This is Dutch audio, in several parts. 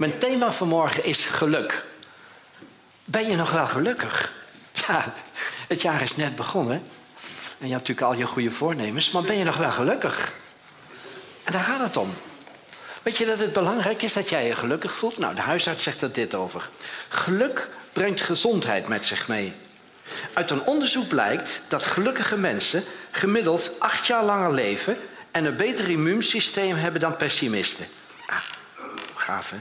Mijn thema vanmorgen is geluk. Ben je nog wel gelukkig? Ja, het jaar is net begonnen. En je hebt natuurlijk al je goede voornemens, maar ben je nog wel gelukkig? En daar gaat het om. Weet je dat het belangrijk is dat jij je gelukkig voelt? Nou, de huisarts zegt er dit over. Geluk brengt gezondheid met zich mee. Uit een onderzoek blijkt dat gelukkige mensen gemiddeld acht jaar langer leven en een beter immuunsysteem hebben dan pessimisten. Ah, gaaf hè?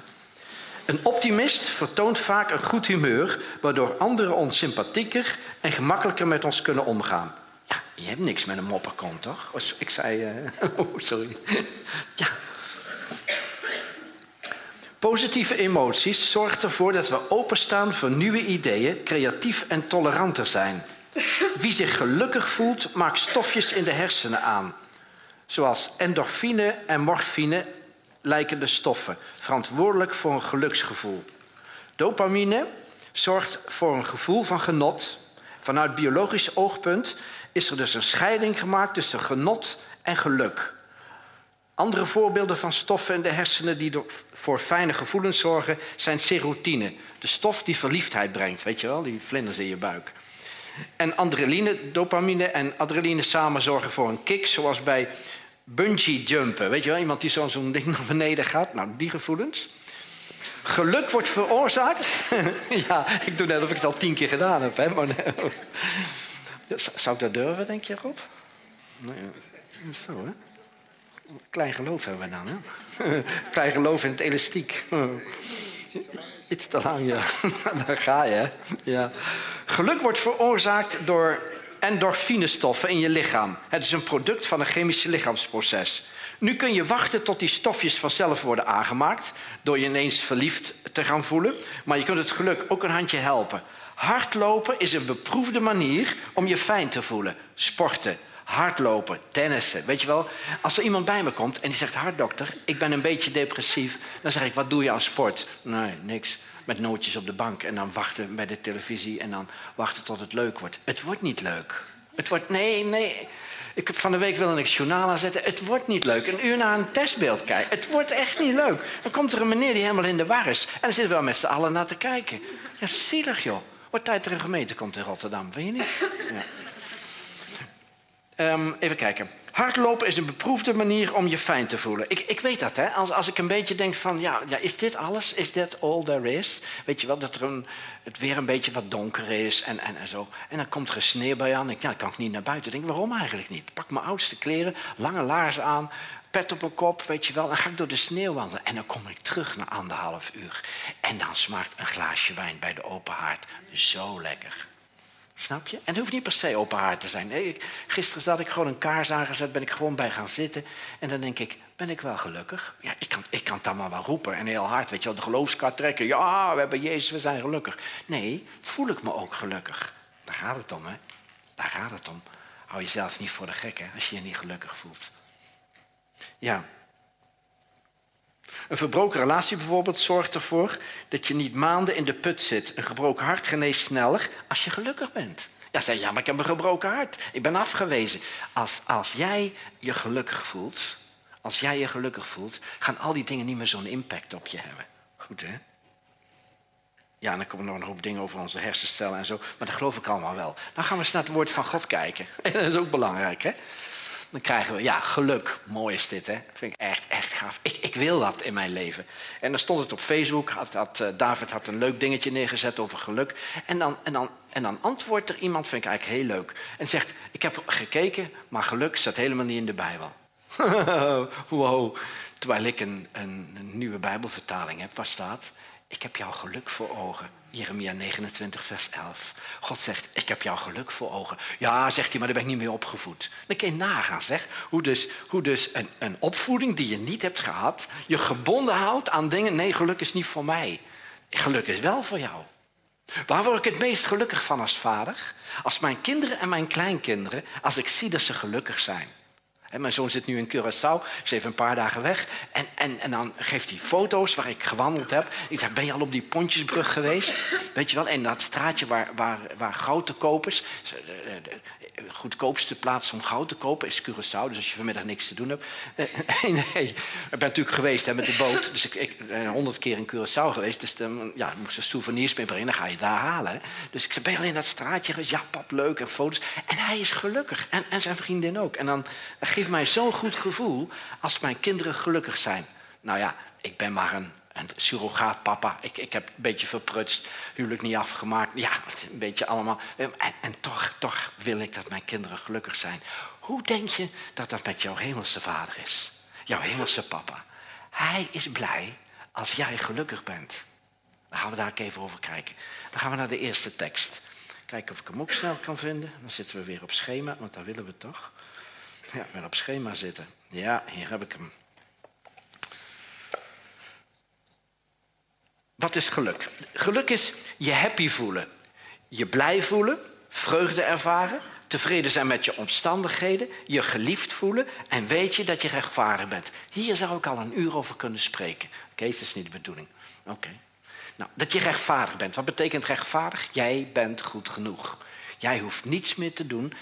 Een optimist vertoont vaak een goed humeur, waardoor anderen ons sympathieker en gemakkelijker met ons kunnen omgaan. Ja, je hebt niks met een mopperkont, toch? Oh, ik zei. Uh, oh, sorry. ja. Positieve emoties zorgen ervoor dat we openstaan voor nieuwe ideeën, creatief en toleranter zijn. Wie zich gelukkig voelt, maakt stofjes in de hersenen aan. Zoals endorfine en morfine lijkende stoffen, verantwoordelijk voor een geluksgevoel. Dopamine zorgt voor een gevoel van genot. Vanuit biologisch oogpunt is er dus een scheiding gemaakt tussen genot en geluk. Andere voorbeelden van stoffen in de hersenen die voor fijne gevoelens zorgen, zijn serotine. De stof die verliefdheid brengt, weet je wel, die vlinders in je buik. En adrenaline, dopamine en adrenaline samen zorgen voor een kick, zoals bij bungee jumpen. Weet je wel, iemand die zo'n ding naar beneden gaat. Nou, die gevoelens. Geluk wordt veroorzaakt. ja, ik doe net of ik het al tien keer gedaan heb. Hè, maar Zou ik dat durven, denk je, Rob? Nee, zo, hè? Klein geloof hebben we dan, hè? Klein geloof in het elastiek. Iets te lang, ja. Daar ga je, hè? Ja. Geluk wordt veroorzaakt door endorfinestoffen in je lichaam. Het is een product van een chemisch lichaamsproces. Nu kun je wachten tot die stofjes vanzelf worden aangemaakt... door je ineens verliefd te gaan voelen. Maar je kunt het geluk ook een handje helpen. Hardlopen is een beproefde manier om je fijn te voelen. Sporten, hardlopen, tennissen. Weet je wel, als er iemand bij me komt en die zegt... harddokter, ik ben een beetje depressief. Dan zeg ik, wat doe je aan sport? Nee, niks met nootjes op de bank en dan wachten bij de televisie en dan wachten tot het leuk wordt. Het wordt niet leuk. Het wordt, nee, nee. Ik, van de week wilde ik journaal aanzetten. Het wordt niet leuk. Een uur naar een testbeeld kijken. Het wordt echt niet leuk. Dan komt er een meneer die helemaal in de war is. En dan zitten we wel met z'n allen naar te kijken. Ja, zielig joh. Wordt tijd er een gemeente komt in Rotterdam, weet je niet? Ja. Um, even kijken. Hardlopen is een beproefde manier om je fijn te voelen. Ik, ik weet dat, hè. Als, als ik een beetje denk van, ja, ja, is dit alles? Is dit all there is? Weet je wel, dat er een, het weer een beetje wat donker is en, en, en zo. En dan komt er een sneeuwbui aan. Ik, ja, dan kan ik niet naar buiten. Denk, waarom eigenlijk niet? Pak mijn oudste kleren, lange laarzen aan, pet op mijn kop, weet je wel. Dan ga ik door de sneeuw wandelen. En dan kom ik terug na anderhalf uur. En dan smaakt een glaasje wijn bij de open haard zo lekker. Snap je? En het hoeft niet per se open te zijn. Gisteren zat ik gewoon een kaars aangezet, ben ik gewoon bij gaan zitten. En dan denk ik, ben ik wel gelukkig? Ja, ik kan, ik kan het allemaal wel roepen en heel hard, weet je wel, de geloofskaart trekken. Ja, we hebben Jezus, we zijn gelukkig. Nee, voel ik me ook gelukkig? Daar gaat het om, hè? Daar gaat het om. Hou jezelf niet voor de gek, hè, als je je niet gelukkig voelt. Ja, een verbroken relatie bijvoorbeeld zorgt ervoor dat je niet maanden in de put zit. Een gebroken hart geneest sneller als je gelukkig bent. Ja, zeg ja, maar ik heb een gebroken hart. Ik ben afgewezen. Als, als jij je gelukkig voelt, als jij je gelukkig voelt, gaan al die dingen niet meer zo'n impact op je hebben. Goed, hè? Ja, en dan komen nog een hoop dingen over onze hersencellen en zo. Maar dat geloof ik allemaal wel. Dan gaan we eens naar het woord van God kijken. dat is ook belangrijk, hè? Dan krijgen we, ja, geluk. Mooi is dit, hè? Dat vind ik echt, echt gaaf. Ik, ik wil dat in mijn leven. En dan stond het op Facebook. Had, eh, David had een leuk dingetje neergezet over geluk. En dan, en, dan, en dan antwoordt er iemand, vind ik eigenlijk heel leuk. En zegt, ik heb gekeken, maar geluk staat helemaal niet in de Bijbel. wow. Terwijl ik een, een, een nieuwe Bijbelvertaling heb, waar staat... Ik heb jouw geluk voor ogen. Jeremia 29, vers 11. God zegt, ik heb jouw geluk voor ogen. Ja, zegt hij, maar daar ben ik niet mee opgevoed. Dan kun je nagaan, zeg. Hoe dus, hoe dus een, een opvoeding die je niet hebt gehad... je gebonden houdt aan dingen... nee, geluk is niet voor mij. Geluk is wel voor jou. Waar word ik het meest gelukkig van als vader? Als mijn kinderen en mijn kleinkinderen... als ik zie dat ze gelukkig zijn. Mijn zoon zit nu in Curaçao, is even een paar dagen weg. En, en, en dan geeft hij foto's waar ik gewandeld heb. Ik zeg, ben je al op die Pontjesbrug geweest? Weet je wel, en dat straatje waar, waar, waar goud te koop is. De goedkoopste plaats om goud te kopen is Curaçao. Dus als je vanmiddag niks te doen hebt. nee, ik ben natuurlijk geweest hè, met de boot. Dus ik, ben honderd keer in Curaçao geweest. Dus dan ja, moest souvenirs meebrengen. Dan ga je daar halen. Dus ik zei, ben je al in dat straatje geweest? Ja, pap, leuk. En foto's. En hij is gelukkig. En, en zijn vriendin ook. En dan geeft mij zo'n goed gevoel als mijn kinderen gelukkig zijn. Nou ja, ik ben maar een, een surrogaatpapa. Ik, ik heb een beetje verprutst, huwelijk niet afgemaakt. Ja, een beetje allemaal. En, en toch, toch wil ik dat mijn kinderen gelukkig zijn. Hoe denk je dat dat met jouw hemelse vader is? Jouw hemelse papa. Hij is blij als jij gelukkig bent. Dan gaan we daar even over kijken. Dan gaan we naar de eerste tekst. Kijken of ik hem ook snel kan vinden. Dan zitten we weer op schema, want daar willen we toch. Ja, weer op schema zitten. Ja, hier heb ik hem. Wat is geluk? Geluk is je happy voelen, je blij voelen, vreugde ervaren, tevreden zijn met je omstandigheden, je geliefd voelen en weet je dat je rechtvaardig bent. Hier zou ik al een uur over kunnen spreken. Kees, dat is niet de bedoeling. Oké. Nou, dat je rechtvaardig bent. Wat betekent rechtvaardig? Jij bent goed genoeg. Jij hoeft niets meer te doen.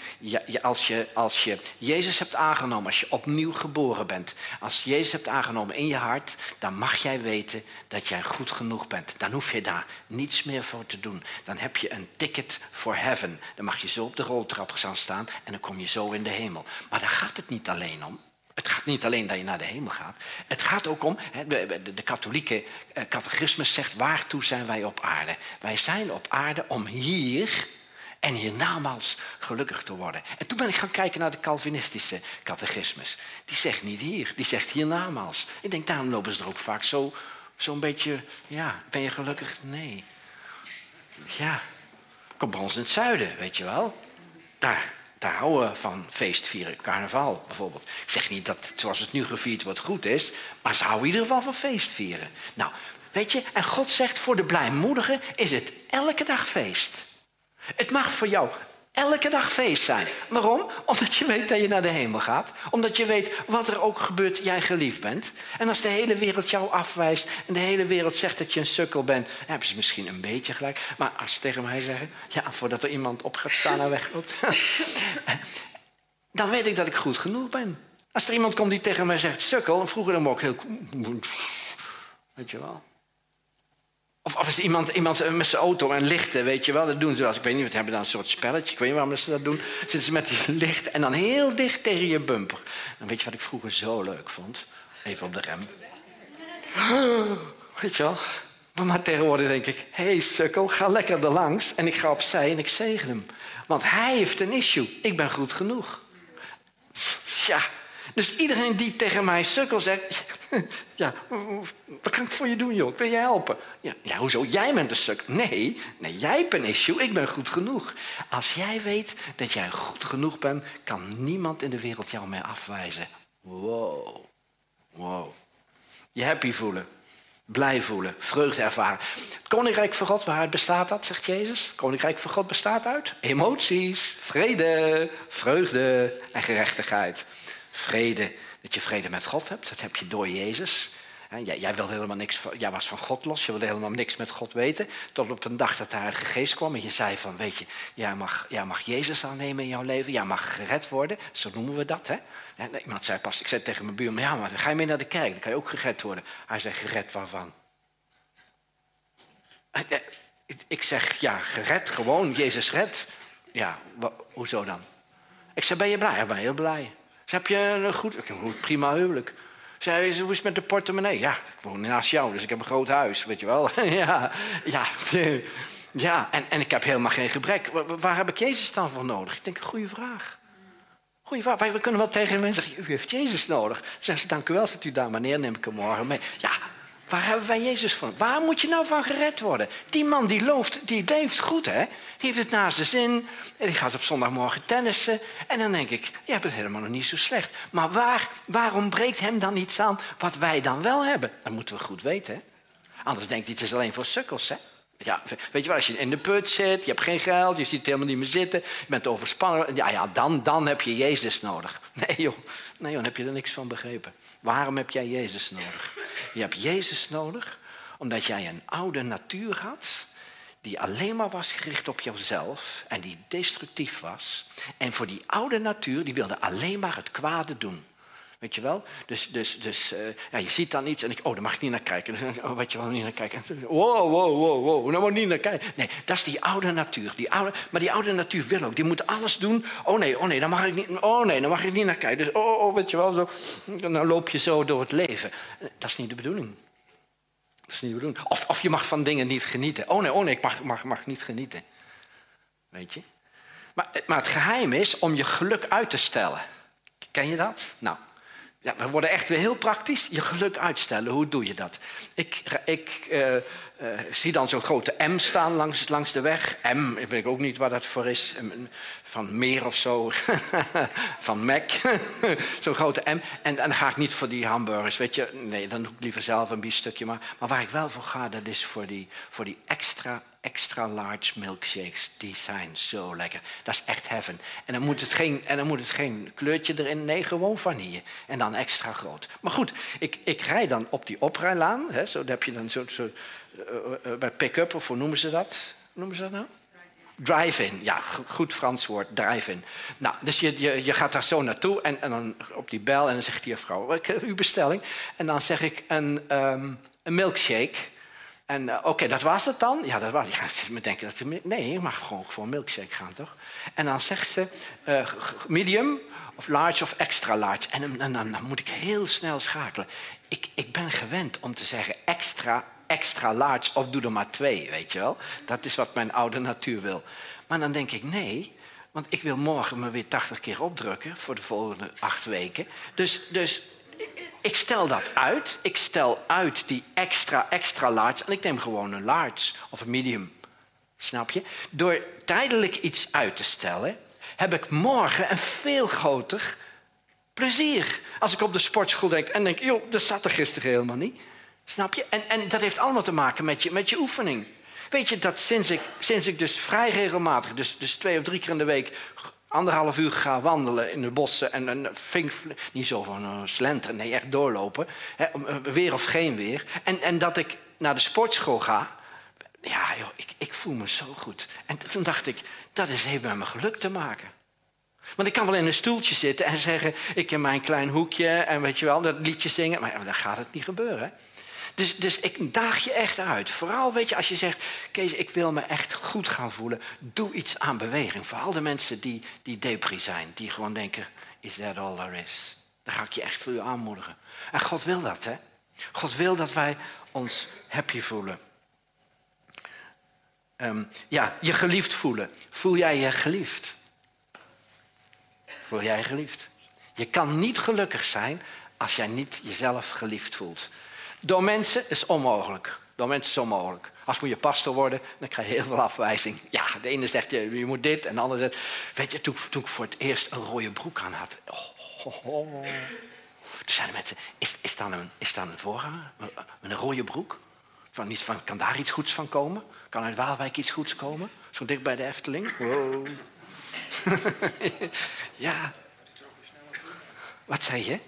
als, je, als je Jezus hebt aangenomen, als je opnieuw geboren bent, als je Jezus hebt aangenomen in je hart, dan mag jij weten dat jij goed genoeg bent. Dan hoef je daar niets meer voor te doen. Dan heb je een ticket for heaven. Dan mag je zo op de roltrap gaan staan en dan kom je zo in de hemel. Maar daar gaat het niet alleen om. Het gaat niet alleen dat je naar de hemel gaat. Het gaat ook om, de katholieke eh, catechismus zegt, waartoe zijn wij op aarde? Wij zijn op aarde om hier en hiernamaals gelukkig te worden. En toen ben ik gaan kijken naar de Calvinistische catechismus. Die zegt niet hier, die zegt hiernamaals. Ik denk, daarom lopen ze er ook vaak zo, zo'n beetje, ja, ben je gelukkig? Nee. Ja, kom bij ons in het zuiden, weet je wel. Daar, daar houden we van feestvieren, carnaval bijvoorbeeld. Ik zeg niet dat zoals het nu gevierd wordt goed is, maar ze houden in ieder geval van feestvieren. Nou, weet je, en God zegt voor de blijmoedigen is het elke dag feest. Het mag voor jou elke dag feest zijn. Waarom? Omdat je weet dat je naar de hemel gaat. Omdat je weet wat er ook gebeurt, jij geliefd bent. En als de hele wereld jou afwijst en de hele wereld zegt dat je een sukkel bent, hebben ze misschien een beetje gelijk. Maar als ze tegen mij zeggen, ja, voordat er iemand op gaat staan en wegloopt, dan weet ik dat ik goed genoeg ben. Als er iemand komt die tegen mij zegt sukkel, en vroeger dan ook heel. Weet je wel. Of, of is iemand, iemand met zijn auto en lichten, weet je wel, dat doen wel. Ik weet niet, we hebben dan een soort spelletje, ik weet niet waarom ze dat doen. Zitten ze met die licht en dan heel dicht tegen je bumper. Dan weet je wat ik vroeger zo leuk vond? Even op de rem. Weet je wel? Maar tegenwoordig denk ik, hé hey, sukkel, ga lekker er langs. En ik ga opzij en ik zegen hem. Want hij heeft een issue. Ik ben goed genoeg. Ja, dus iedereen die tegen mij sukkel zegt... ja, wat kan ik voor je doen, joh? Wil je helpen? Ja, ja, hoezo? Jij bent een stuk. Nee, nee, jij hebt een issue. Ik ben goed genoeg. Als jij weet dat jij goed genoeg bent... kan niemand in de wereld jou meer afwijzen. Wow. Wow. Je happy voelen. Blij voelen. Vreugde ervaren. Het koninkrijk van God, waaruit bestaat dat, zegt Jezus? Het koninkrijk van God bestaat uit emoties, vrede, vreugde en gerechtigheid vrede, dat je vrede met God hebt. Dat heb je door Jezus. Jij, jij, wilde helemaal niks, jij was van God los, je wilde helemaal niks met God weten. Tot op een dag dat de Heilige Geest kwam en je zei van, weet je, jij mag, jij mag Jezus aannemen in jouw leven, jij mag gered worden. Zo noemen we dat, hè. En iemand zei pas, ik zei tegen mijn buurman, ja, maar dan ga je mee naar de kerk, dan kan je ook gered worden. Hij zei, gered waarvan? Ik zeg, ja, gered, gewoon, Jezus red. Ja, hoezo dan? Ik zei, ben je blij? Ja, ben heel blij. Zeg, heb je een goed, prima huwelijk? Zei, hoe is met de portemonnee? Ja, ik woon naast jou, dus ik heb een groot huis, weet je wel. ja, ja, ja. En, en ik heb helemaal geen gebrek. Waar, heb ik Jezus dan voor nodig? Ik denk, goede vraag. Goeie vraag. We kunnen wel tegen mensen zeggen, u heeft Jezus nodig. Zeggen ze, dank u wel, zet u daar maar neem ik hem morgen mee. Ja, Waar hebben wij Jezus van? Waar moet je nou van gered worden? Die man die looft, die leeft goed, hè? Die heeft het naast zijn zin. En die gaat op zondagmorgen tennissen. En dan denk ik, je hebt het helemaal nog niet zo slecht. Maar waar, waarom breekt hem dan iets aan wat wij dan wel hebben? Dat moeten we goed weten, hè? Anders denkt hij, het is alleen voor sukkels, hè? Ja, weet je wel, als je in de put zit, je hebt geen geld, je ziet helemaal niet meer zitten, je bent overspannen. Ja, ja dan, dan heb je Jezus nodig. Nee joh, nee joh, dan heb je er niks van begrepen. Waarom heb jij Jezus nodig? Je hebt Jezus nodig omdat jij een oude natuur had die alleen maar was gericht op jezelf en die destructief was. En voor die oude natuur, die wilde alleen maar het kwade doen. Weet je wel? Dus, dus, dus uh, ja, je ziet dan iets en ik, oh, daar mag ik niet naar kijken. Oh, weet je wel, niet naar kijken. Wow, wow, wow, wow, daar moet ik niet naar kijken. Nee, dat is die oude natuur. Die oude, maar die oude natuur wil ook, die moet alles doen. Oh nee, oh nee, daar mag ik niet, oh nee, daar mag ik niet naar kijken. Dus oh, oh, weet je wel, zo, dan loop je zo door het leven. Dat is niet de bedoeling. Dat is niet de bedoeling. Of, of je mag van dingen niet genieten. Oh nee, oh nee, ik mag, mag, mag niet genieten. Weet je? Maar, maar het geheim is om je geluk uit te stellen. Ken je dat? Nou, ja, we worden echt weer heel praktisch. Je geluk uitstellen, hoe doe je dat? Ik, ik uh, uh, zie dan zo'n grote M staan langs, langs de weg. M, ik weet ook niet waar dat voor is. Van meer of zo. van Mac. zo'n grote M. En, en, dan ga ik niet voor die hamburgers, weet je. Nee, dan doe ik liever zelf een biefstukje. Maar, maar waar ik wel voor ga, dat is voor die, voor die extra extra large milkshakes. Die zijn zo lekker. Dat is echt heaven. En dan moet het geen, en dan moet het geen kleurtje erin. Nee, gewoon vanille. En dan extra groot. Maar goed, ik, ik rij dan op die oprijlaan. Hè, zo heb je dan zo, zo uh, bij pick-up, of hoe noemen ze dat? Noemen ze dat nou? Drive-in, ja, goed Frans woord, drive-in. Nou, dus je, je, gaat daar zo naartoe en, en dan op die bel en dan zegt die vrouw, ik heb uw bestelling. En dan zeg ik een, um, een milkshake. En uh, oké, dat was het dan? Ja, dat was Ja, me denken dat ze... Nee, je mag gewoon voor een milkshake gaan, toch? En dan zegt ze uh, medium of large of extra large. En, en, dan, dan, moet ik heel snel schakelen. Ik, ik ben gewend om te zeggen extra, extra large of doe er maar twee, weet je wel? Dat is wat mijn oude natuur wil. Maar dan denk ik, nee, want ik wil morgen me weer 80 keer opdrukken voor de volgende acht weken. Dus, dus ik stel dat uit. Ik stel uit die extra, extra large. En ik neem gewoon een large of een medium. Snap je? Door tijdelijk iets uit te stellen, heb ik morgen een veel groter plezier. Als ik op de sportschool denk en denk, joh, dat zat er gisteren helemaal niet. Snap je? En, en dat heeft allemaal te maken met je, met je oefening. Weet je dat sinds ik, sinds ik dus vrij regelmatig, dus, dus twee of drie keer in de week, anderhalf uur ga wandelen in de bossen en, en vink, niet zo van uh, slenteren, nee, echt doorlopen, hè, eh, weer of geen weer. En, en dat ik naar de sportschool ga, ja, joh, ik, ik voel me zo goed. En toen dacht ik, dat is heeft met mijn geluk te maken. Want ik kan wel in een stoeltje zitten en zeggen, ik in mijn klein hoekje en weet je wel, dat liedje zingen, maar dan gaat het niet gebeuren. Dus, dus ik daag je echt uit. Vooral weet je, als je zegt, Kees, ik wil me echt goed gaan voelen. Doe iets aan beweging. Vooral de mensen die, die depri zijn. Die gewoon denken, is that all there is? Dan ga ik je echt voor je aanmoedigen. En God wil dat, hè? God wil dat wij ons happy voelen. Ehm, ja, je geliefd voelen. Voel jij je geliefd? Voel jij je geliefd? Je kan niet gelukkig zijn als jij niet jezelf geliefd voelt. Door mensen is onmogelijk. Door mensen is onmogelijk. Als moet je pastor worden, dan krijg je heel veel afwijzing. Ja, de ene zegt je, je moet dit en de andere zegt... Weet je, toen, ik voor het eerst een rode broek aan had... Oh, oh, oh. Toen zeiden mensen, is, is, dan een, is een voorganger? Met een rode broek? Van, van, kan daar iets goeds van komen? Kan uit Waalwijk iets goeds komen? Zo dicht bij de Efteling? Wow. ja. Wat zei je?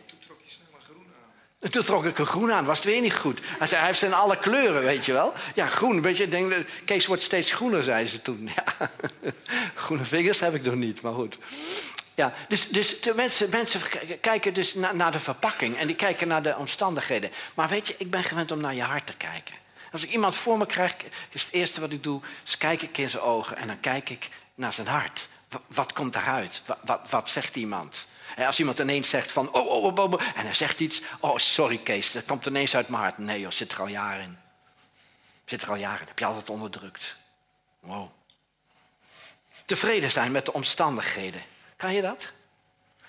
En toen trok ik een groen aan, was het weer niet goed. Hij zei, hij heeft zijn alle kleuren, weet je wel. Ja, groen, weet je, denk, Kees wordt steeds groener, zei ze toen. Ja. Groene vingers heb ik nog niet, maar goed. Ja, dus, dus de mensen, mensen kijken dus naar de verpakking en die kijken naar de omstandigheden. Maar weet je, ik ben gewend om naar je hart te kijken. Als ik iemand voor me krijg, is het eerste wat ik doe, is kijk ik in zijn ogen en dan kijk ik naar zijn hart. Wat, komt eruit? Wat, wat, wat zegt iemand? Als iemand ineens zegt van, oh, oh, oh, oh, en hij zegt iets, oh, sorry Kees, dat komt ineens uit mijn hart. Nee joh, zit er al jaren in. Zit er al jaren in, heb je altijd onderdrukt. Wow. Tevreden zijn met de omstandigheden. Kan je dat?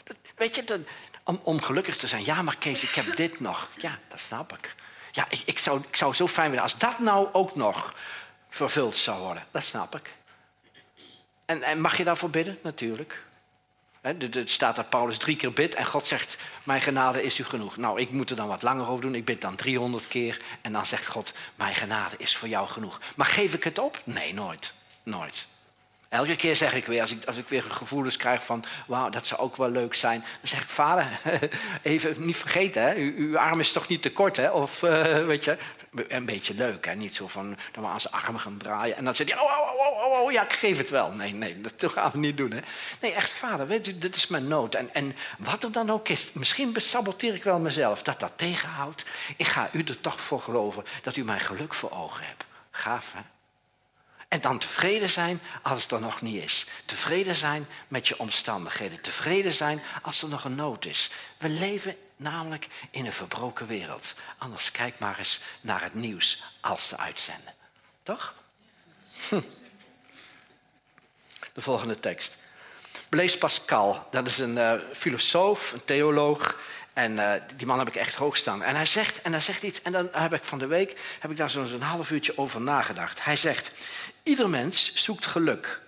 dat weet je, dat, om, om, gelukkig te zijn. Ja, maar Kees, ik heb dit nog. Ja, dat snap ik. Ja, ik, ik, zou, ik zou zo fijn vinden als dat nou ook nog vervuld zou worden. Dat snap ik. En, en mag je daarvoor bidden? Natuurlijk. Er staat dat Paulus drie keer bidt en God zegt, mijn genade is u genoeg. Nou, ik moet er dan wat langer over doen. Ik bid dan 300 keer en dan zegt God, mijn genade is voor jou genoeg. Maar geef ik het op? Nee, nooit. Nooit. Elke keer zeg ik weer, als ik, als ik weer gevoelens krijg van, wauw, dat zou ook wel leuk zijn. Dan zeg ik, vader, even niet vergeten, hè? Uw arm is toch niet te kort, hè? Of, uh, weet je, een beetje leuk, hè? Niet zo van, dat we aan zijn armen gaan draaien. En dan zegt hij, oh, oh, oh, oh, oh, ja, ik geef het wel. Nee, nee, dat gaan we niet doen, hè? Nee, echt, vader, weet u, dit is mijn nood. En, en wat er dan ook is, misschien saboteer ik wel mezelf, dat dat tegenhoudt. Ik ga u er toch voor geloven dat u mijn geluk voor ogen hebt. Gaaf, hè? En dan tevreden zijn als het er nog niet is. Tevreden zijn met je omstandigheden. Tevreden zijn als er nog een nood is. We leven namelijk in een verbroken wereld. Anders kijk maar eens naar het nieuws als ze uitzenden. Toch? Hm. De volgende tekst. Blaise Pascal, dat is een uh, filosoof, een theoloog. En uh, die man heb ik echt hoog staan. En hij zegt, en hij zegt iets, en dan heb ik van de week heb ik daar zo'n half uurtje over nagedacht. Hij zegt, ieder mens zoekt geluk.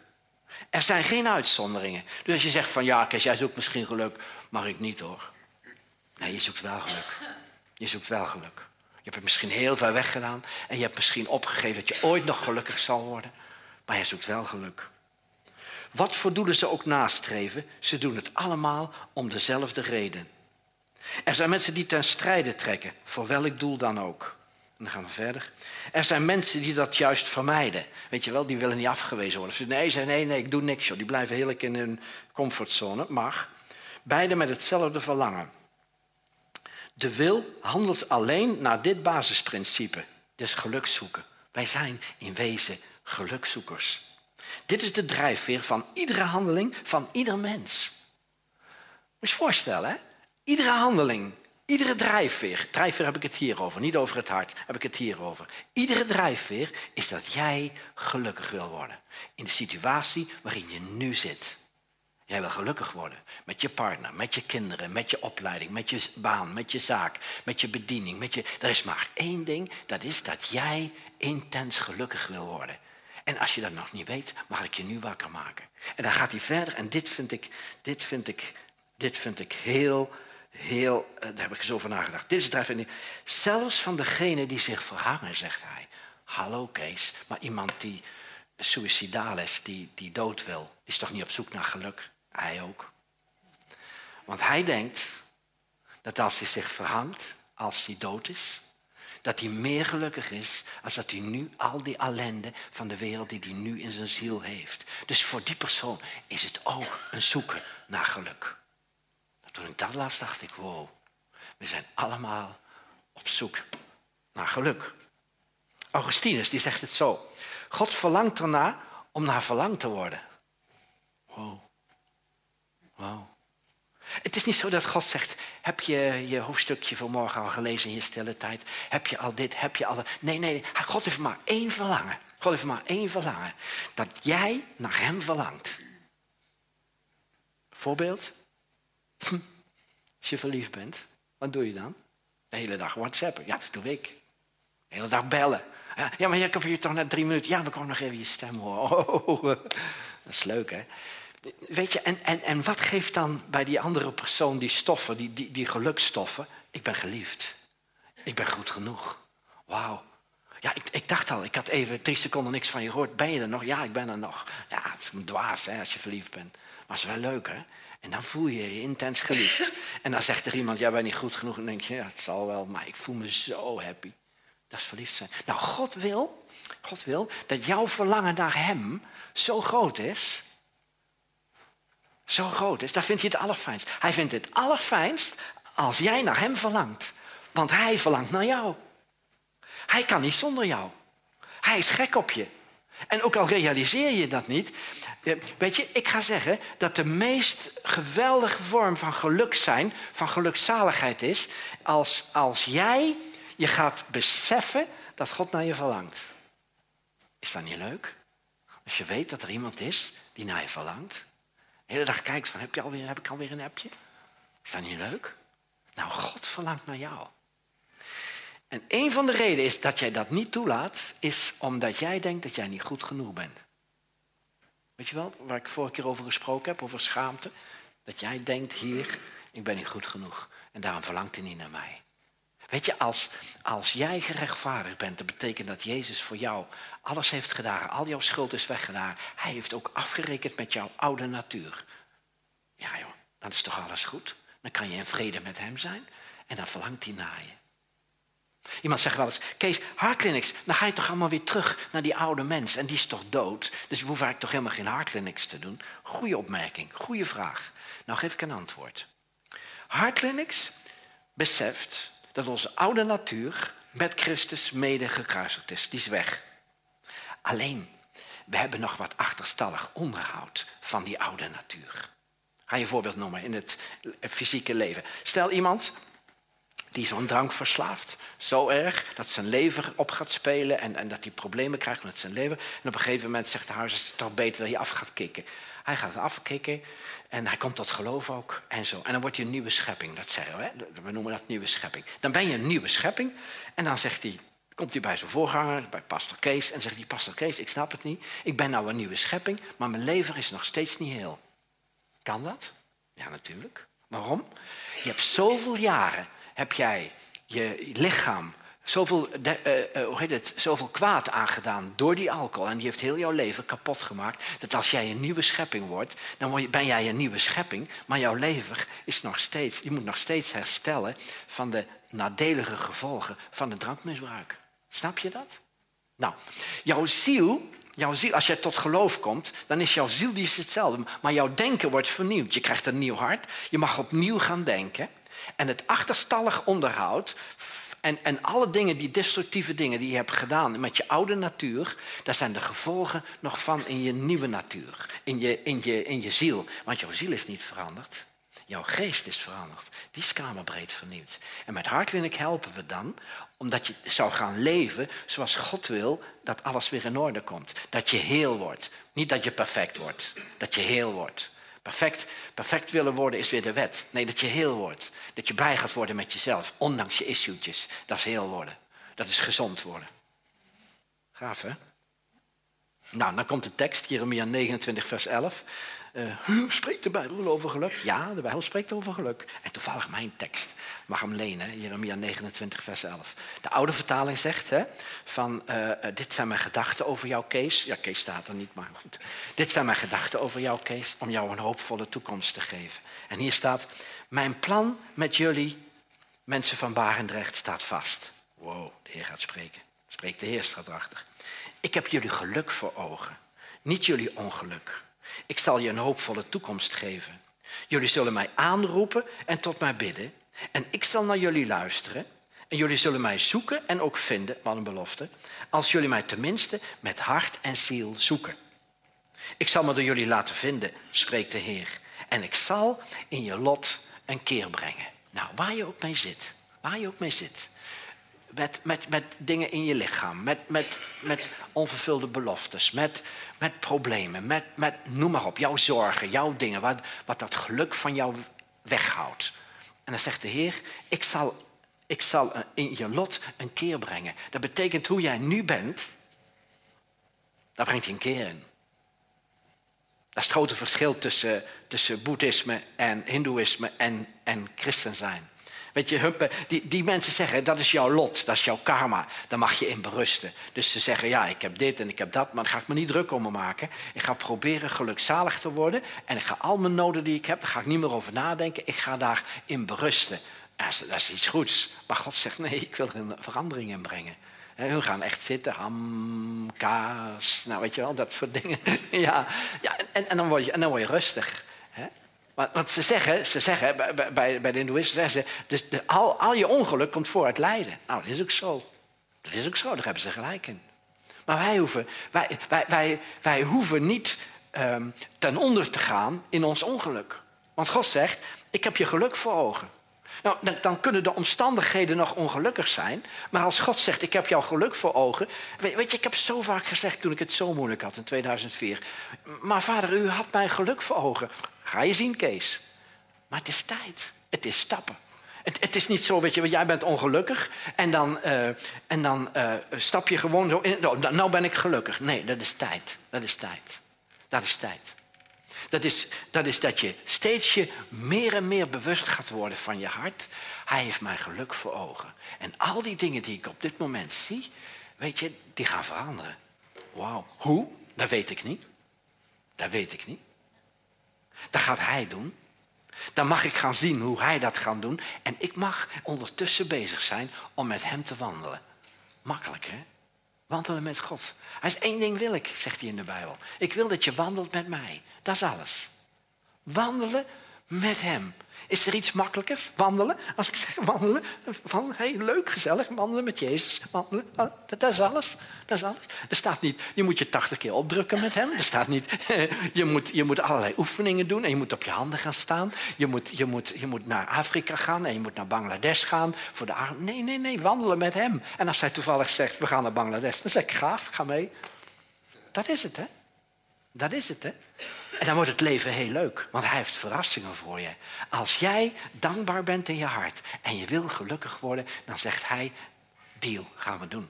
Er zijn geen uitzonderingen. Dus als je zegt van ja, Kees, jij zoekt misschien geluk, maar ik niet hoor. Nee, je zoekt wel geluk. Je zoekt wel geluk. Je hebt het misschien heel ver weg gedaan en je hebt misschien opgegeven dat je ooit nog gelukkig zal worden, maar je zoekt wel geluk. Wat voor doelen ze ook nastreven, ze doen het allemaal om dezelfde reden. Er zijn mensen die ten strijde trekken, voor welk doel dan ook. En dan gaan we verder. Er zijn mensen die dat juist vermijden. Weet je wel, die willen niet afgewezen worden. Ze nee, zeggen nee, nee, ik doe niks. Joh. Die blijven heerlijk in hun comfortzone. Maar beide met hetzelfde verlangen. De wil handelt alleen naar dit basisprincipe. Dus geluk zoeken. Wij zijn in wezen gelukzoekers. Dit is de drijfveer van iedere handeling van ieder mens. Moet je voorstellen, hè? Iedere handeling, iedere drijfveer, drijfveer heb ik het hier over, niet over het hart, heb ik het hier over. Iedere drijfveer is dat jij gelukkig wil worden. In de situatie waarin je nu zit. Jij wil gelukkig worden met je partner, met je kinderen, met je opleiding, met je baan, met je zaak, met je bediening. Met je... Er is maar één ding, dat is dat jij intens gelukkig wil worden. En als je dat nog niet weet, mag ik je nu wakker maken. En dan gaat hij verder en dit vind ik, dit vind ik, dit vind ik heel heel, eh, daar heb ik eens over nagedacht. Dit is het even. Zelfs van degene die zich verhangen, zegt hij. Hallo Kees, maar iemand die suicidaal is, die, die dood wil, is toch niet op zoek naar geluk? Hij ook. Want hij denkt dat als hij zich verhangt, als hij dood is, dat hij meer gelukkig is als dat hij nu al die ellende van de wereld die hij nu in zijn ziel heeft. Dus voor die persoon is het ook een zoeken naar geluk. Toen ik dat las, dacht ik, wow, we zijn allemaal op zoek naar geluk. Augustinus die zegt het zo. God verlangt erna om naar verlangd te worden. Wow. Wow. Het is niet zo dat God zegt, heb je je hoofdstukje voor morgen al gelezen in je stille tijd? Heb je al dit, heb je al dat? Nee, nee, God heeft maar één verlangen. God heeft maar één verlangen. Dat jij naar hem verlangt. Voorbeeld? Als je verliefd bent, wat doe je dan? De hele dag whatsappen. Ja, dat doe ik. De hele dag bellen. Ja, maar ik heb hier toch net drie minuten. Ja, we komen nog even je stem horen. Oh, dat is leuk, hè? Weet je, en, en, en wat geeft dan bij die andere persoon die stoffen, die, die, die gelukstoffen? Ik ben geliefd. Ik ben goed genoeg. Wauw. Ja, ik, ik dacht al, ik had even drie seconden niks van je gehoord. Ben je er nog? Ja, ik ben er nog. Ja, het is een dwaas hè, als je verliefd bent. Maar het is wel leuk, hè? En dan voel je je intens geliefd. En dan zegt er iemand, jij bent niet goed genoeg. En dan denk je, ja, het zal wel, maar ik voel me zo happy. Dat is verliefd zijn. Nou, God wil, God wil dat jouw verlangen naar hem zo groot is. Zo groot is. Dat vindt hij het allerfijnst. Hij vindt het allerfijnst als jij naar hem verlangt. Want hij verlangt naar jou. Hij kan niet zonder jou. Hij is gek op je. En ook al realiseer je dat niet, weet je, ik ga zeggen dat de meest geweldige vorm van geluk zijn, van gelukzaligheid is, als, als jij je gaat beseffen dat God naar je verlangt. Is dat niet leuk? Als je weet dat er iemand is die naar je verlangt. De hele dag kijkt van, heb, je alweer, heb ik alweer een appje? Is dat niet leuk? Nou, God verlangt naar jou. En een van de redenen is dat jij dat niet toelaat, is omdat jij denkt dat jij niet goed genoeg bent. Weet je wel, waar ik vorige keer over gesproken heb, over schaamte. Dat jij denkt, hier, ik ben niet goed genoeg. En daarom verlangt hij niet naar mij. Weet je, als, als jij gerechtvaardigd bent, dat betekent dat Jezus voor jou alles heeft gedaan. Al jouw schuld is weggedaan. Hij heeft ook afgerekend met jouw oude natuur. Ja joh, dan is toch alles goed? Dan kan je in vrede met hem zijn en dan verlangt hij naar je. Iemand zegt wel eens, Kees, hartklinics, dan ga je toch allemaal weer terug naar die oude mens. En die is toch dood? Dus hoef eigenlijk toch helemaal geen hartklinics te doen? Goeie opmerking, goede vraag. Nou geef ik een antwoord. Hartklinics beseft dat onze oude natuur met Christus mede gekruisigd is. Die is weg. Alleen, we hebben nog wat achterstallig onderhoud van die oude natuur. Ga je een voorbeeld noemen in het fysieke leven. Stel iemand die zo'n drank verslaafd, zo erg dat zijn lever op gaat spelen en, en dat hij problemen krijgt met zijn lever. En op een gegeven moment zegt de huis, het is toch beter dat hij af gaat kicken. Hij gaat afkicken en hij komt tot geloof ook en zo. En dan wordt hij een nieuwe schepping, dat zei we. Hè? We noemen dat nieuwe schepping. Dan ben je een nieuwe schepping en dan zegt hij, komt hij bij zijn voorganger, bij pastor Kees... en zegt hij, pastor Kees, ik snap het niet. Ik ben nou een nieuwe schepping, maar mijn lever is nog steeds niet heel. Kan dat? Ja, natuurlijk. Waarom? Je hebt zoveel jaren, heb jij je lichaam zoveel, uh, hoe heet het, zoveel kwaad aangedaan door die alcohol. En die heeft heel jouw leven kapot gemaakt. Dat als jij een nieuwe schepping wordt, dan ben jij een nieuwe schepping. Maar jouw lever is nog steeds, je moet nog steeds herstellen van de nadelige gevolgen van het drankmisbruik. Snap je dat? Nou, jouw ziel, jouw ziel, als jij tot geloof komt, dan is jouw ziel die is hetzelfde. Maar jouw denken wordt vernieuwd. Je krijgt een nieuw hart. Je mag opnieuw gaan denken. En het achterstallig onderhoud en, en alle dingen, die destructieve dingen die je hebt gedaan met je oude natuur, daar zijn de gevolgen nog van in je nieuwe natuur, in je, in je, in je ziel. Want jouw ziel is niet veranderd. Jouw geest is veranderd. Die is kamerbreed vernieuwd. En met Hartkliniek helpen we dan omdat je zou gaan leven zoals God wil dat alles weer in orde komt. Dat je heel wordt. Niet dat je perfect wordt. Dat je heel wordt. Perfect, perfect willen worden is weer de wet. Nee, dat je heel wordt. Dat je blij gaat worden met jezelf, ondanks je issuetjes. Dat is heel worden. Dat is gezond worden. Gaaf, hè? Nou, dan komt de tekst, Jeremia 29, vers 11. Uh, spreekt de Bijbel over geluk? Ja, de Bijbel spreekt over geluk. En toevallig mijn tekst. Mag hem lenen, Jeremia 29, vers 11. De oude vertaling zegt hè, van, uh, dit zijn mijn gedachten over jouw Kees. Ja, Kees staat er niet, maar goed. Dit zijn mijn gedachten over jouw Kees, om jou een hoopvolle toekomst te geven. En hier staat, mijn plan met jullie, mensen van Barendrecht, staat vast. Wow, de Heer gaat spreken. Spreekt de Heer staat erachter. Ik heb jullie geluk voor ogen, niet jullie ongeluk. Ik zal je een hoopvolle toekomst geven. Jullie zullen mij aanroepen en tot mij bidden. En ik zal naar jullie luisteren. En jullie zullen mij zoeken en ook vinden, wat een belofte. Als jullie mij tenminste met hart en ziel zoeken. Ik zal me door jullie laten vinden, spreekt de Heer. En ik zal in je lot een keer brengen. Nou, waar je ook mee zit. Waar je ook mee zit. Met, met, met dingen in je lichaam. Met, met, met onvervulde beloftes. Met, met problemen. Met, met, noem maar op. Jouw zorgen. Jouw dingen. Wat, wat dat geluk van jou weghoudt. En dan zegt de Heer, ik zal, ik zal in je lot een keer brengen. Dat betekent hoe jij nu bent, daar brengt hij een keer in. Dat is het grote verschil tussen, tussen boeddhisme en hindoeïsme en, en christen zijn. Weet je, die, die mensen zeggen, dat is jouw lot, dat is jouw karma, daar mag je in berusten. Dus ze zeggen, ja, ik heb dit en ik heb dat, maar daar ga ik me niet druk om me maken. Ik ga proberen gelukzalig te worden en ik ga al mijn noden die ik heb, daar ga ik niet meer over nadenken. Ik ga daarin berusten. Dat is, dat is iets goeds. Maar God zegt, nee, ik wil er een verandering in brengen. En hun gaan echt zitten, ham, kaas, nou weet je wel, dat soort dingen. ja, ja en, en, dan word je, en dan word je rustig. Want ze zeggen, ze zeggen bij, bij, de Hindoeïsten, zeggen ze, dus de, al, al je ongeluk komt voor het lijden. Nou, dat is ook zo. Dat is ook zo, daar hebben ze gelijk in. Maar wij hoeven, wij, wij, wij, hoeven niet um, ten onder te gaan in ons ongeluk. Want God zegt, ik heb je geluk voor ogen. Nou, dan, dan, kunnen de omstandigheden nog ongelukkig zijn. Maar als God zegt, ik heb jouw geluk voor ogen. Weet, weet, je, ik heb zo vaak gezegd toen ik het zo moeilijk had in 2004. Maar vader, u had mijn geluk voor ogen. Ga je zien, Kees. Maar het is tijd. Het is stappen. Het, het is niet zo, weet je, jij bent ongelukkig en dan, uh, en dan uh, stap je gewoon zo in. Nou, nou ben ik gelukkig. Nee, dat is tijd. Dat is tijd. Dat is tijd. Dat is, dat is dat je steeds je meer en meer bewust gaat worden van je hart. Hij heeft mijn geluk voor ogen. En al die dingen die ik op dit moment zie, weet je, die gaan veranderen. Wauw. Hoe? Dat weet ik niet. Dat weet ik niet. Dat gaat hij doen. Dan mag ik gaan zien hoe hij dat gaat doen. En ik mag ondertussen bezig zijn om met hem te wandelen. Makkelijk, hè? Wandelen met God. Hij is één ding wil ik, zegt hij in de Bijbel. Ik wil dat je wandelt met mij. Dat is alles. Wandelen met hem. Is er iets makkelijkers? Wandelen? Als ik zeg wandelen, van hey, leuk, gezellig, wandelen met Jezus. Wandelen, oh, dat, is alles. Dat is alles. Er staat niet, je moet je tachtig keer opdrukken met hem. Er staat niet, je moet, je moet allerlei oefeningen doen en je moet op je handen gaan staan. Je moet, je, moet, je moet naar Afrika gaan en je moet naar Bangladesh gaan voor de arm. Nee, nee, nee, wandelen met hem. En als hij toevallig zegt, we gaan naar Bangladesh, dan zeg ik, gaaf, ga mee. Dat is het, hè? Dat is het, hè? En dan wordt het leven heel leuk, want hij heeft verrassingen voor je. Als jij dankbaar bent in je hart en je wil gelukkig worden, dan zegt hij, deal, gaan we doen.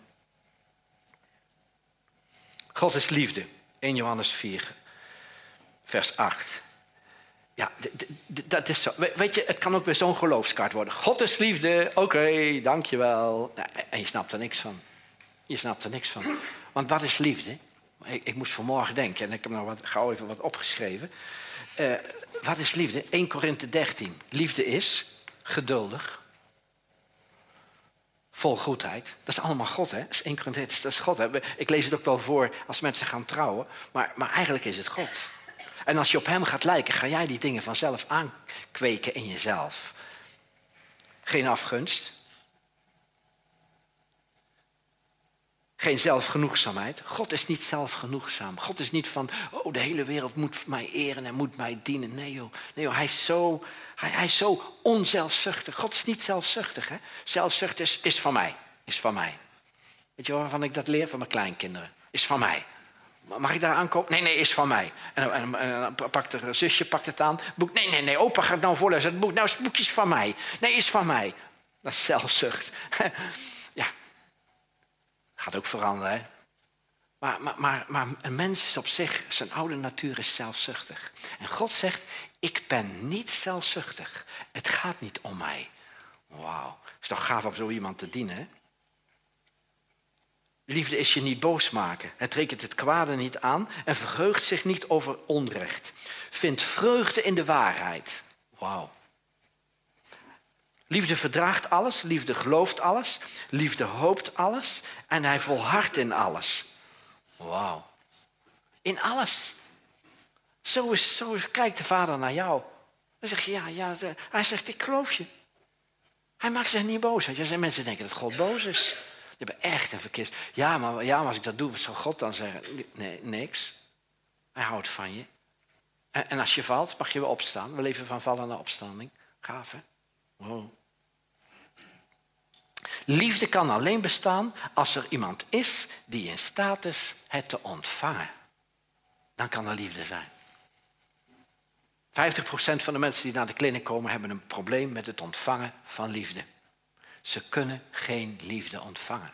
God is liefde, 1 Johannes 4, vers 8. Ja, dat is zo. Weet je, het kan ook weer zo'n geloofskaart worden. God is liefde, oké, okay, dankjewel. En je snapt er niks van. Je snapt er niks van. Want wat is liefde? Ik, ik, moest vanmorgen denken en ik heb nog wat, gauw even wat opgeschreven. Uh, wat is liefde? 1 Korinthe 13. Liefde is geduldig. Vol goedheid. Dat is allemaal God, hè? Dat is 1 Korinthe, dat is God. Hè? Ik lees het ook wel voor als mensen gaan trouwen. Maar, maar eigenlijk is het God. En als je op hem gaat lijken, ga jij die dingen vanzelf aankweken in jezelf. Geen afgunst. Geen zelfgenoegzaamheid. God is niet zelfgenoegzaam. God is niet van, oh, de hele wereld moet mij eren en moet mij dienen. Nee joh, nee, joh hij, is zo, hij, hij is zo onzelfzuchtig. God is niet zelfzuchtig. Hè? Zelfzucht is, is van mij. Is van mij. Weet je waarvan ik dat leer? Van mijn kleinkinderen. Is van mij. Mag ik daar aankomen? Nee, nee, is van mij. En, dan pakt er zusje pakt het aan. Boek, nee, nee, nee, opa gaat nou voorlezen. Het boek, nou, het boekje is van mij. Nee, is van mij. Dat is zelfzucht. Gaat ook veranderen, hè? Maar, maar, maar, maar een mens is op zich, zijn oude natuur is zelfzuchtig. En God zegt, ik ben niet zelfzuchtig. Het gaat niet om mij. Wauw, is toch gaaf om zo iemand te dienen, hè? Liefde is je niet boos maken. Het rekent het kwade niet aan en verheugt zich niet over onrecht. Vindt vreugde in de waarheid. Wauw. Liefde verdraagt alles, liefde gelooft alles, liefde hoopt alles en hij volhardt in alles. Wauw. In alles. Zo, is, zo kijkt de vader naar jou. Dan zeg je, ja, ja. Hij zegt, ik geloof je. Hij maakt zich niet boos. Er zijn mensen denken dat God boos is. Die hebben echt een verkeerd. Ja maar, ja, als ik dat doe, wat zal God dan zeggen? Nee, niks. Hij houdt van je. En, en als je valt, mag je weer opstaan. We leven van vallen naar opstanding. Gaaf, hè? Wow. Liefde kan alleen bestaan als er iemand is die in staat is het te ontvangen. Dan kan er liefde zijn. 50% van de mensen die naar de kliniek komen hebben een probleem met het ontvangen van liefde. Ze kunnen geen liefde ontvangen.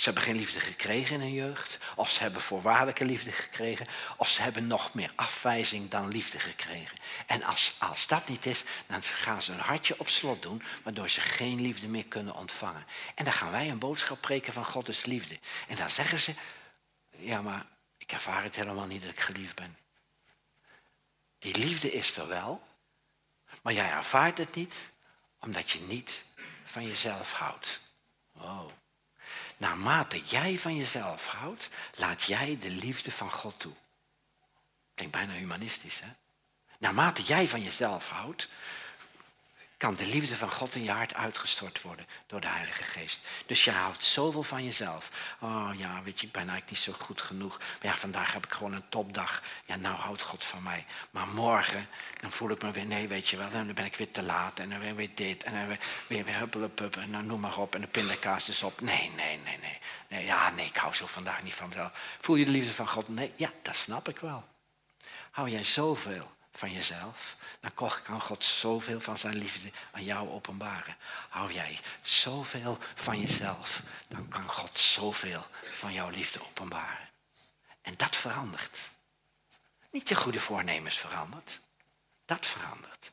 Ze hebben geen liefde gekregen in hun jeugd. Of ze hebben voorwaardelijke liefde gekregen. Of ze hebben nog meer afwijzing dan liefde gekregen. En als, als dat niet is, dan gaan ze hun hartje op slot doen. Waardoor ze geen liefde meer kunnen ontvangen. En dan gaan wij een boodschap preken van God is liefde. En dan zeggen ze, ja maar ik ervaar het helemaal niet dat ik geliefd ben. Die liefde is er wel. Maar jij ervaart het niet omdat je niet van jezelf houdt. Wow. Naarmate jij van jezelf houdt, laat jij de liefde van God toe. Klinkt bijna humanistisch, hè? Naarmate jij van jezelf houdt, kan de liefde van God in je hart uitgestort worden door de Heilige Geest. Dus je houdt zoveel van jezelf. Oh ja, weet je, ik ben eigenlijk niet zo goed genoeg. Maar ja, vandaag heb ik gewoon een topdag. Ja, nou houdt God van mij. Maar morgen, dan voel ik me weer, nee, weet je wel, dan ben ik weer te laat. En dan weer, dit, en dan weer, weer, weer huppelepup, en dan noem maar op. En de pindakaas is op. Nee, nee, nee, nee. nee ja, nee, ik hou zo vandaag niet van mezelf. Voel je de liefde van God? Nee, ja, dat snap ik wel. Hou jij zoveel van jezelf, dan kan God zoveel van zijn liefde aan jou openbaren. Hou jij zoveel van jezelf, dan kan God zoveel van jouw liefde openbaren. En dat verandert. Niet je goede voornemens verandert. Dat verandert.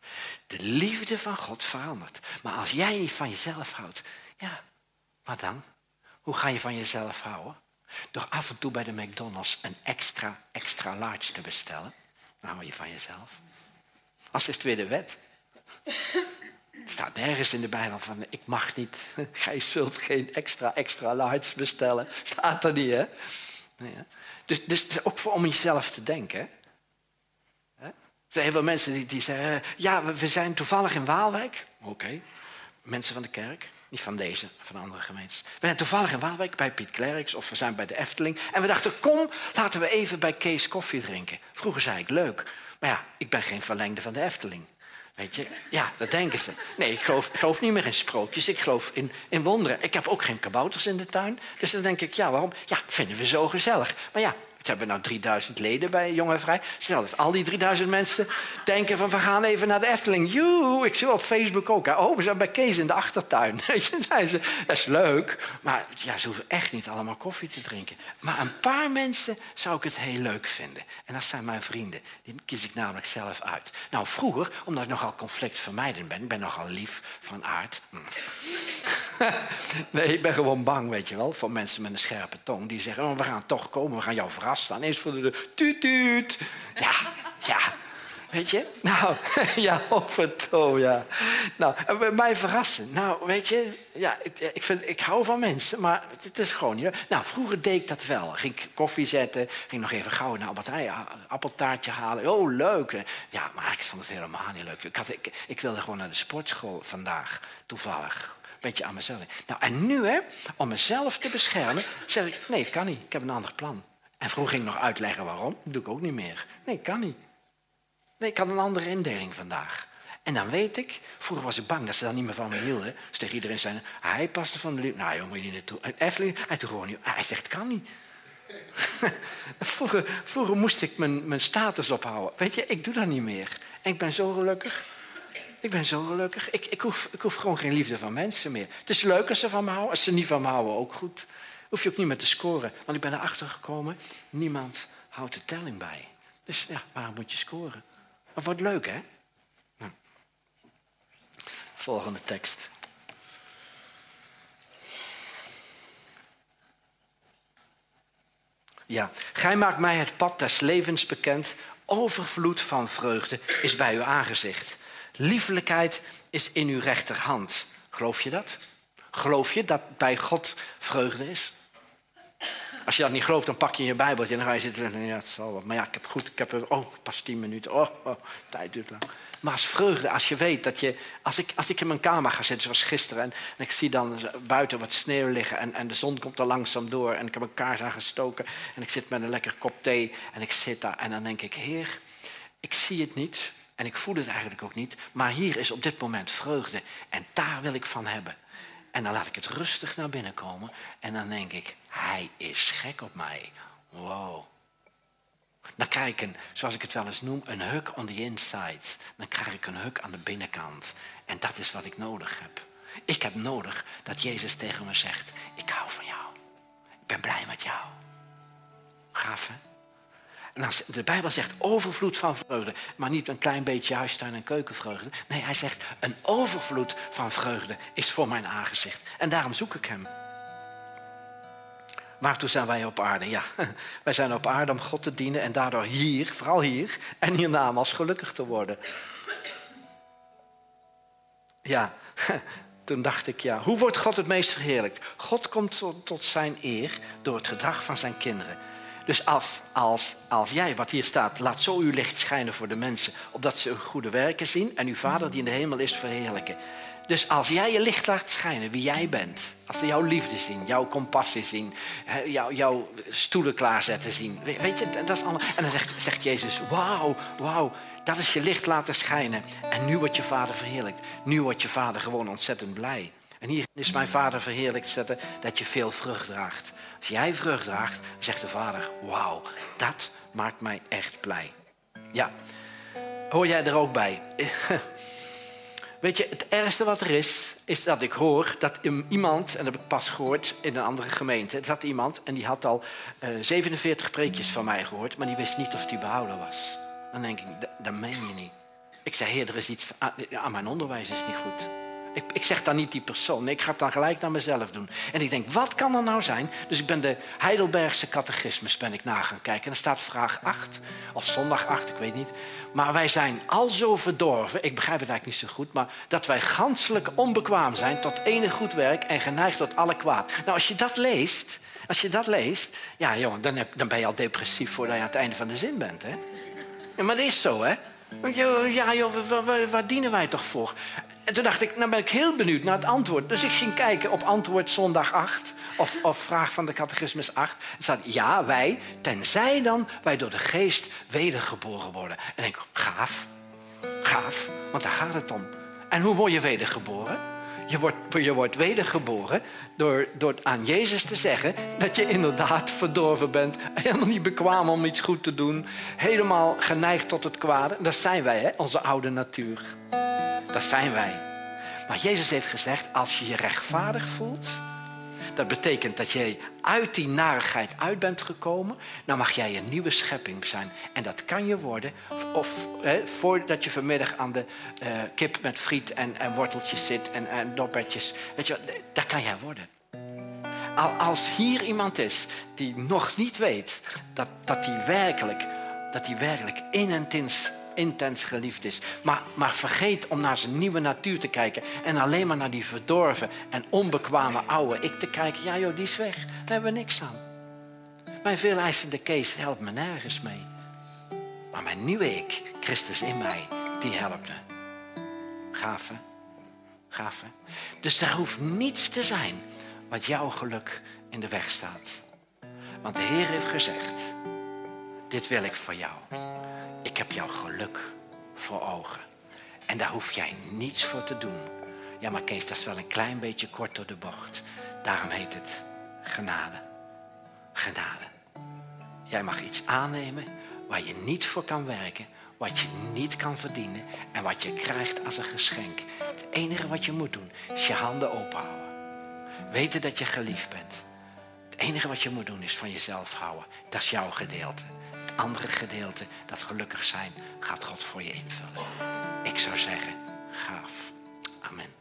De liefde van God verandert. Maar als jij niet van jezelf houdt, ja, wat dan? Hoe ga je van jezelf houden? Door af en toe bij de McDonald's een extra, extra large te bestellen. Dan hou je van jezelf. Als de wet. Het staat nergens in de Bijbel van ik mag niet. Gij zult geen extra, extra large bestellen. Staat er niet, hè? Nee, hè? Dus, dus ook voor om jezelf te denken. Er zijn heel veel mensen die, die zeggen... Ja, we zijn toevallig in Waalwijk. Oké. Mensen van de kerk. Niet van deze, van andere gemeentes. We zijn toevallig in Waalwijk bij Piet Klerks of we zijn bij de Efteling. En we dachten, kom, laten we even bij Kees koffie drinken. Vroeger zei ik, leuk. Maar ja, ik ben geen verlengde van de Efteling. Weet je? Ja, dat denken ze. Nee, ik geloof, ik geloof niet meer in sprookjes. Ik geloof in, in wonderen. Ik heb ook geen kabouters in de tuin. Dus dan denk ik, ja, waarom? Ja, vinden we zo gezellig. Maar ja, we hebben nou 3000 leden bij Jong en Vrij. Stel dat al die 3000 mensen denken van we gaan even naar de Efteling. Joe, ik zie op Facebook ook. Oh, we zijn bij Kees in de achtertuin. dat is leuk. Maar ja, ze hoeven echt niet allemaal koffie te drinken. Maar een paar mensen zou ik het heel leuk vinden. En dat zijn mijn vrienden. Die kies ik namelijk zelf uit. Nou, vroeger, omdat ik nogal conflictvermijdend ben. Ik ben nogal lief van aard. Hm. nee, ik ben gewoon bang, weet je wel, voor mensen met een scherpe tong. Die zeggen, oh, we gaan toch komen, we gaan jou verrassen. Dan eens voor de deur, tuut. Ja, ja, weet je. Nou, ja, overtoon, ja. Nou, mij verrassen. Nou, weet je, ja, ik, ik, vind, ik hou van mensen, maar het is gewoon niet. Nou, vroeger deed ik dat wel. Ging ik koffie zetten, ging nog even gauw Albertijn, appeltaartje halen. Oh, leuk. Ja, maar ik vond het helemaal niet leuk. Ik, had, ik, ik wilde gewoon naar de sportschool vandaag, toevallig beetje aan mezelf. Nou, en nu, hè, om mezelf te beschermen, zeg ik: nee, het kan niet. Ik heb een ander plan. En vroeger ging ik nog uitleggen waarom. Dat doe ik ook niet meer. Nee, kan niet. Nee, ik had een andere indeling vandaag. En dan weet ik, vroeger was ik bang dat ze dan niet meer van me hielden. Dus tegen iedereen zei, hij paste van de liefde. Nou jongen, niet naartoe. En Efteling, hij gewoon niet. Hij zegt, kan niet. vroeger, vroeger moest ik mijn, mijn status ophouden. Weet je, ik doe dat niet meer. En ik ben zo gelukkig. Ik ben zo gelukkig. Ik, ik, hoef, ik hoef gewoon geen liefde van mensen meer. Het is leuk als ze van me houden. Als ze niet van me houden, ook goed. Hoef je ook niet meer te scoren. Want ik ben erachter gekomen, niemand houdt de telling bij. Dus ja, waarom moet je scoren? Dat wordt leuk, hè? Nou. Volgende tekst. Ja, gij maakt mij het pad des levens bekend. Overvloed van vreugde is bij uw aangezicht. Liefelijkheid is in uw rechterhand. Geloof je dat? Geloof je dat bij God vreugde is? Als je dat niet gelooft, dan pak je je Bijbeltje en dan ga je zitten. Ja, het zal wel. Maar ja, ik heb goed. Ik heb. Oh, pas tien minuten. Oh, oh, tijd duurt lang. Maar als vreugde, als je weet dat je. Als ik, als ik in mijn kamer ga zitten, zoals gisteren. En, en ik zie dan buiten wat sneeuw liggen. En, en de zon komt er langzaam door. En ik heb een kaars aangestoken. En ik zit met een lekker kop thee. En ik zit daar. En dan denk ik: Heer, ik zie het niet. En ik voel het eigenlijk ook niet. Maar hier is op dit moment vreugde. En daar wil ik van hebben. En dan laat ik het rustig naar binnen komen. En dan denk ik, hij is gek op mij. Wow. Dan krijg ik een, zoals ik het wel eens noem, een huk on the inside. Dan krijg ik een huk aan de binnenkant. En dat is wat ik nodig heb. Ik heb nodig dat Jezus tegen me zegt, ik hou van jou. Ik ben blij met jou. Gaaf hè? En de Bijbel zegt overvloed van vreugde, maar niet een klein beetje huistuin- en keukenvreugde. Nee, hij zegt een overvloed van vreugde is voor mijn aangezicht. En daarom zoek ik hem. Waartoe zijn wij op aarde? Ja, wij zijn op aarde om God te dienen en daardoor hier, vooral hier en hiernamaals gelukkig te worden. Ja, toen dacht ik, ja, hoe wordt God het meest verheerlijkt? God komt tot zijn eer door het gedrag van zijn kinderen. Dus als, als, als jij, wat hier staat, laat zo uw licht schijnen voor de mensen, opdat ze uw goede werken zien en uw Vader die in de hemel is verheerlijken. Dus als jij je licht laat schijnen, wie jij bent, als ze jouw liefde zien, jouw compassie zien, jou, jouw stoelen klaarzetten zien, weet je, dat is allemaal. En dan zegt, zegt Jezus, wauw, wauw, dat is je licht laten schijnen. En nu wordt je vader verheerlijkt. Nu wordt je vader gewoon ontzettend blij. En hier is mijn vader verheerlijkt zetten dat je veel vrucht draagt. Als jij vrucht draagt, zegt de vader, wauw, dat maakt mij echt blij. Ja, hoor jij er ook bij? Weet je, het ergste wat er is, is dat ik hoor dat iemand, en dat heb ik pas gehoord in een andere gemeente, zat iemand en die had al uh, 47 preekjes van mij gehoord, maar die wist niet of die behouden was. Dan denk ik, dat meen je niet. Ik zei, heer, er is iets aan mijn onderwijs is niet goed. Ik, ik zeg dan niet die persoon, nee, ik ga het dan gelijk naar mezelf doen. En ik denk, wat kan er nou zijn? Dus ik ben de Heidelbergse catechismus ben ik na gaan kijken. En er staat vraag 8, of zondag 8, ik weet niet. Maar wij zijn al zo verdorven, ik begrijp het eigenlijk niet zo goed... maar dat wij ganselijk onbekwaam zijn tot enig goed werk... en geneigd tot alle kwaad. Nou, als je dat leest, als je dat leest... ja, jongen, dan, heb, dan ben je al depressief voordat je aan het einde van de zin bent, hè? Maar dat is zo, hè? Ja, joh, waar, waar, dienen wij toch voor? En toen dacht ik, nou ben ik heel benieuwd naar het antwoord. Dus ik ging kijken op antwoord zondag 8, of, of vraag van de catechismus 8. Er staat, ja, wij, tenzij dan wij door de geest wedergeboren worden. En ik denk, gaaf, gaaf, want daar gaat het om. En hoe word je wedergeboren? Je wordt, je wordt wedergeboren door, door aan Jezus te zeggen dat je inderdaad verdorven bent. Helemaal niet bekwaam om iets goed te doen. Helemaal geneigd tot het kwade. Dat zijn wij, hè? onze oude natuur. Dat zijn wij. Maar Jezus heeft gezegd, als je je rechtvaardig voelt, dat betekent dat jij uit die narigheid uit bent gekomen. Dan mag jij een nieuwe schepping zijn. En dat kan je worden. Of hè, voordat je vanmiddag aan de uh, kip met friet en, en worteltjes zit en, en. Weet je, dat kan jij worden. Als hier iemand is die nog niet weet dat, dat hij werkelijk, dat hij werkelijk in en tins intens geliefd is. Maar, maar vergeet om naar zijn nieuwe natuur te kijken. En alleen maar naar die verdorven en onbekwame oude ik te kijken. Ja joh, die is weg. Daar hebben we niks aan. Mijn veel eisende Kees helpt me nergens mee. Maar mijn nieuwe ik, Christus in mij, die helpt me. Gaaf hè? Dus er hoeft niets te zijn wat jouw geluk in de weg staat. Want de Heer heeft gezegd, dit wil ik voor jou ik heb jouw geluk voor ogen. En daar hoef jij niets voor te doen. Ja, maar Kees, dat is wel een klein beetje kort door de bocht. Daarom heet het genade. Genade. Jij mag iets aannemen waar je niet voor kan werken, wat je niet kan verdienen en wat je krijgt als een geschenk. Het enige wat je moet doen is je handen openhouden. Weten dat je geliefd bent. Het enige wat je moet doen is van jezelf houden. Dat is jouw gedeelte andere gedeelte, dat gelukkig zijn, gaat God voor je invullen. Ik zou zeggen, gaaf. Amen.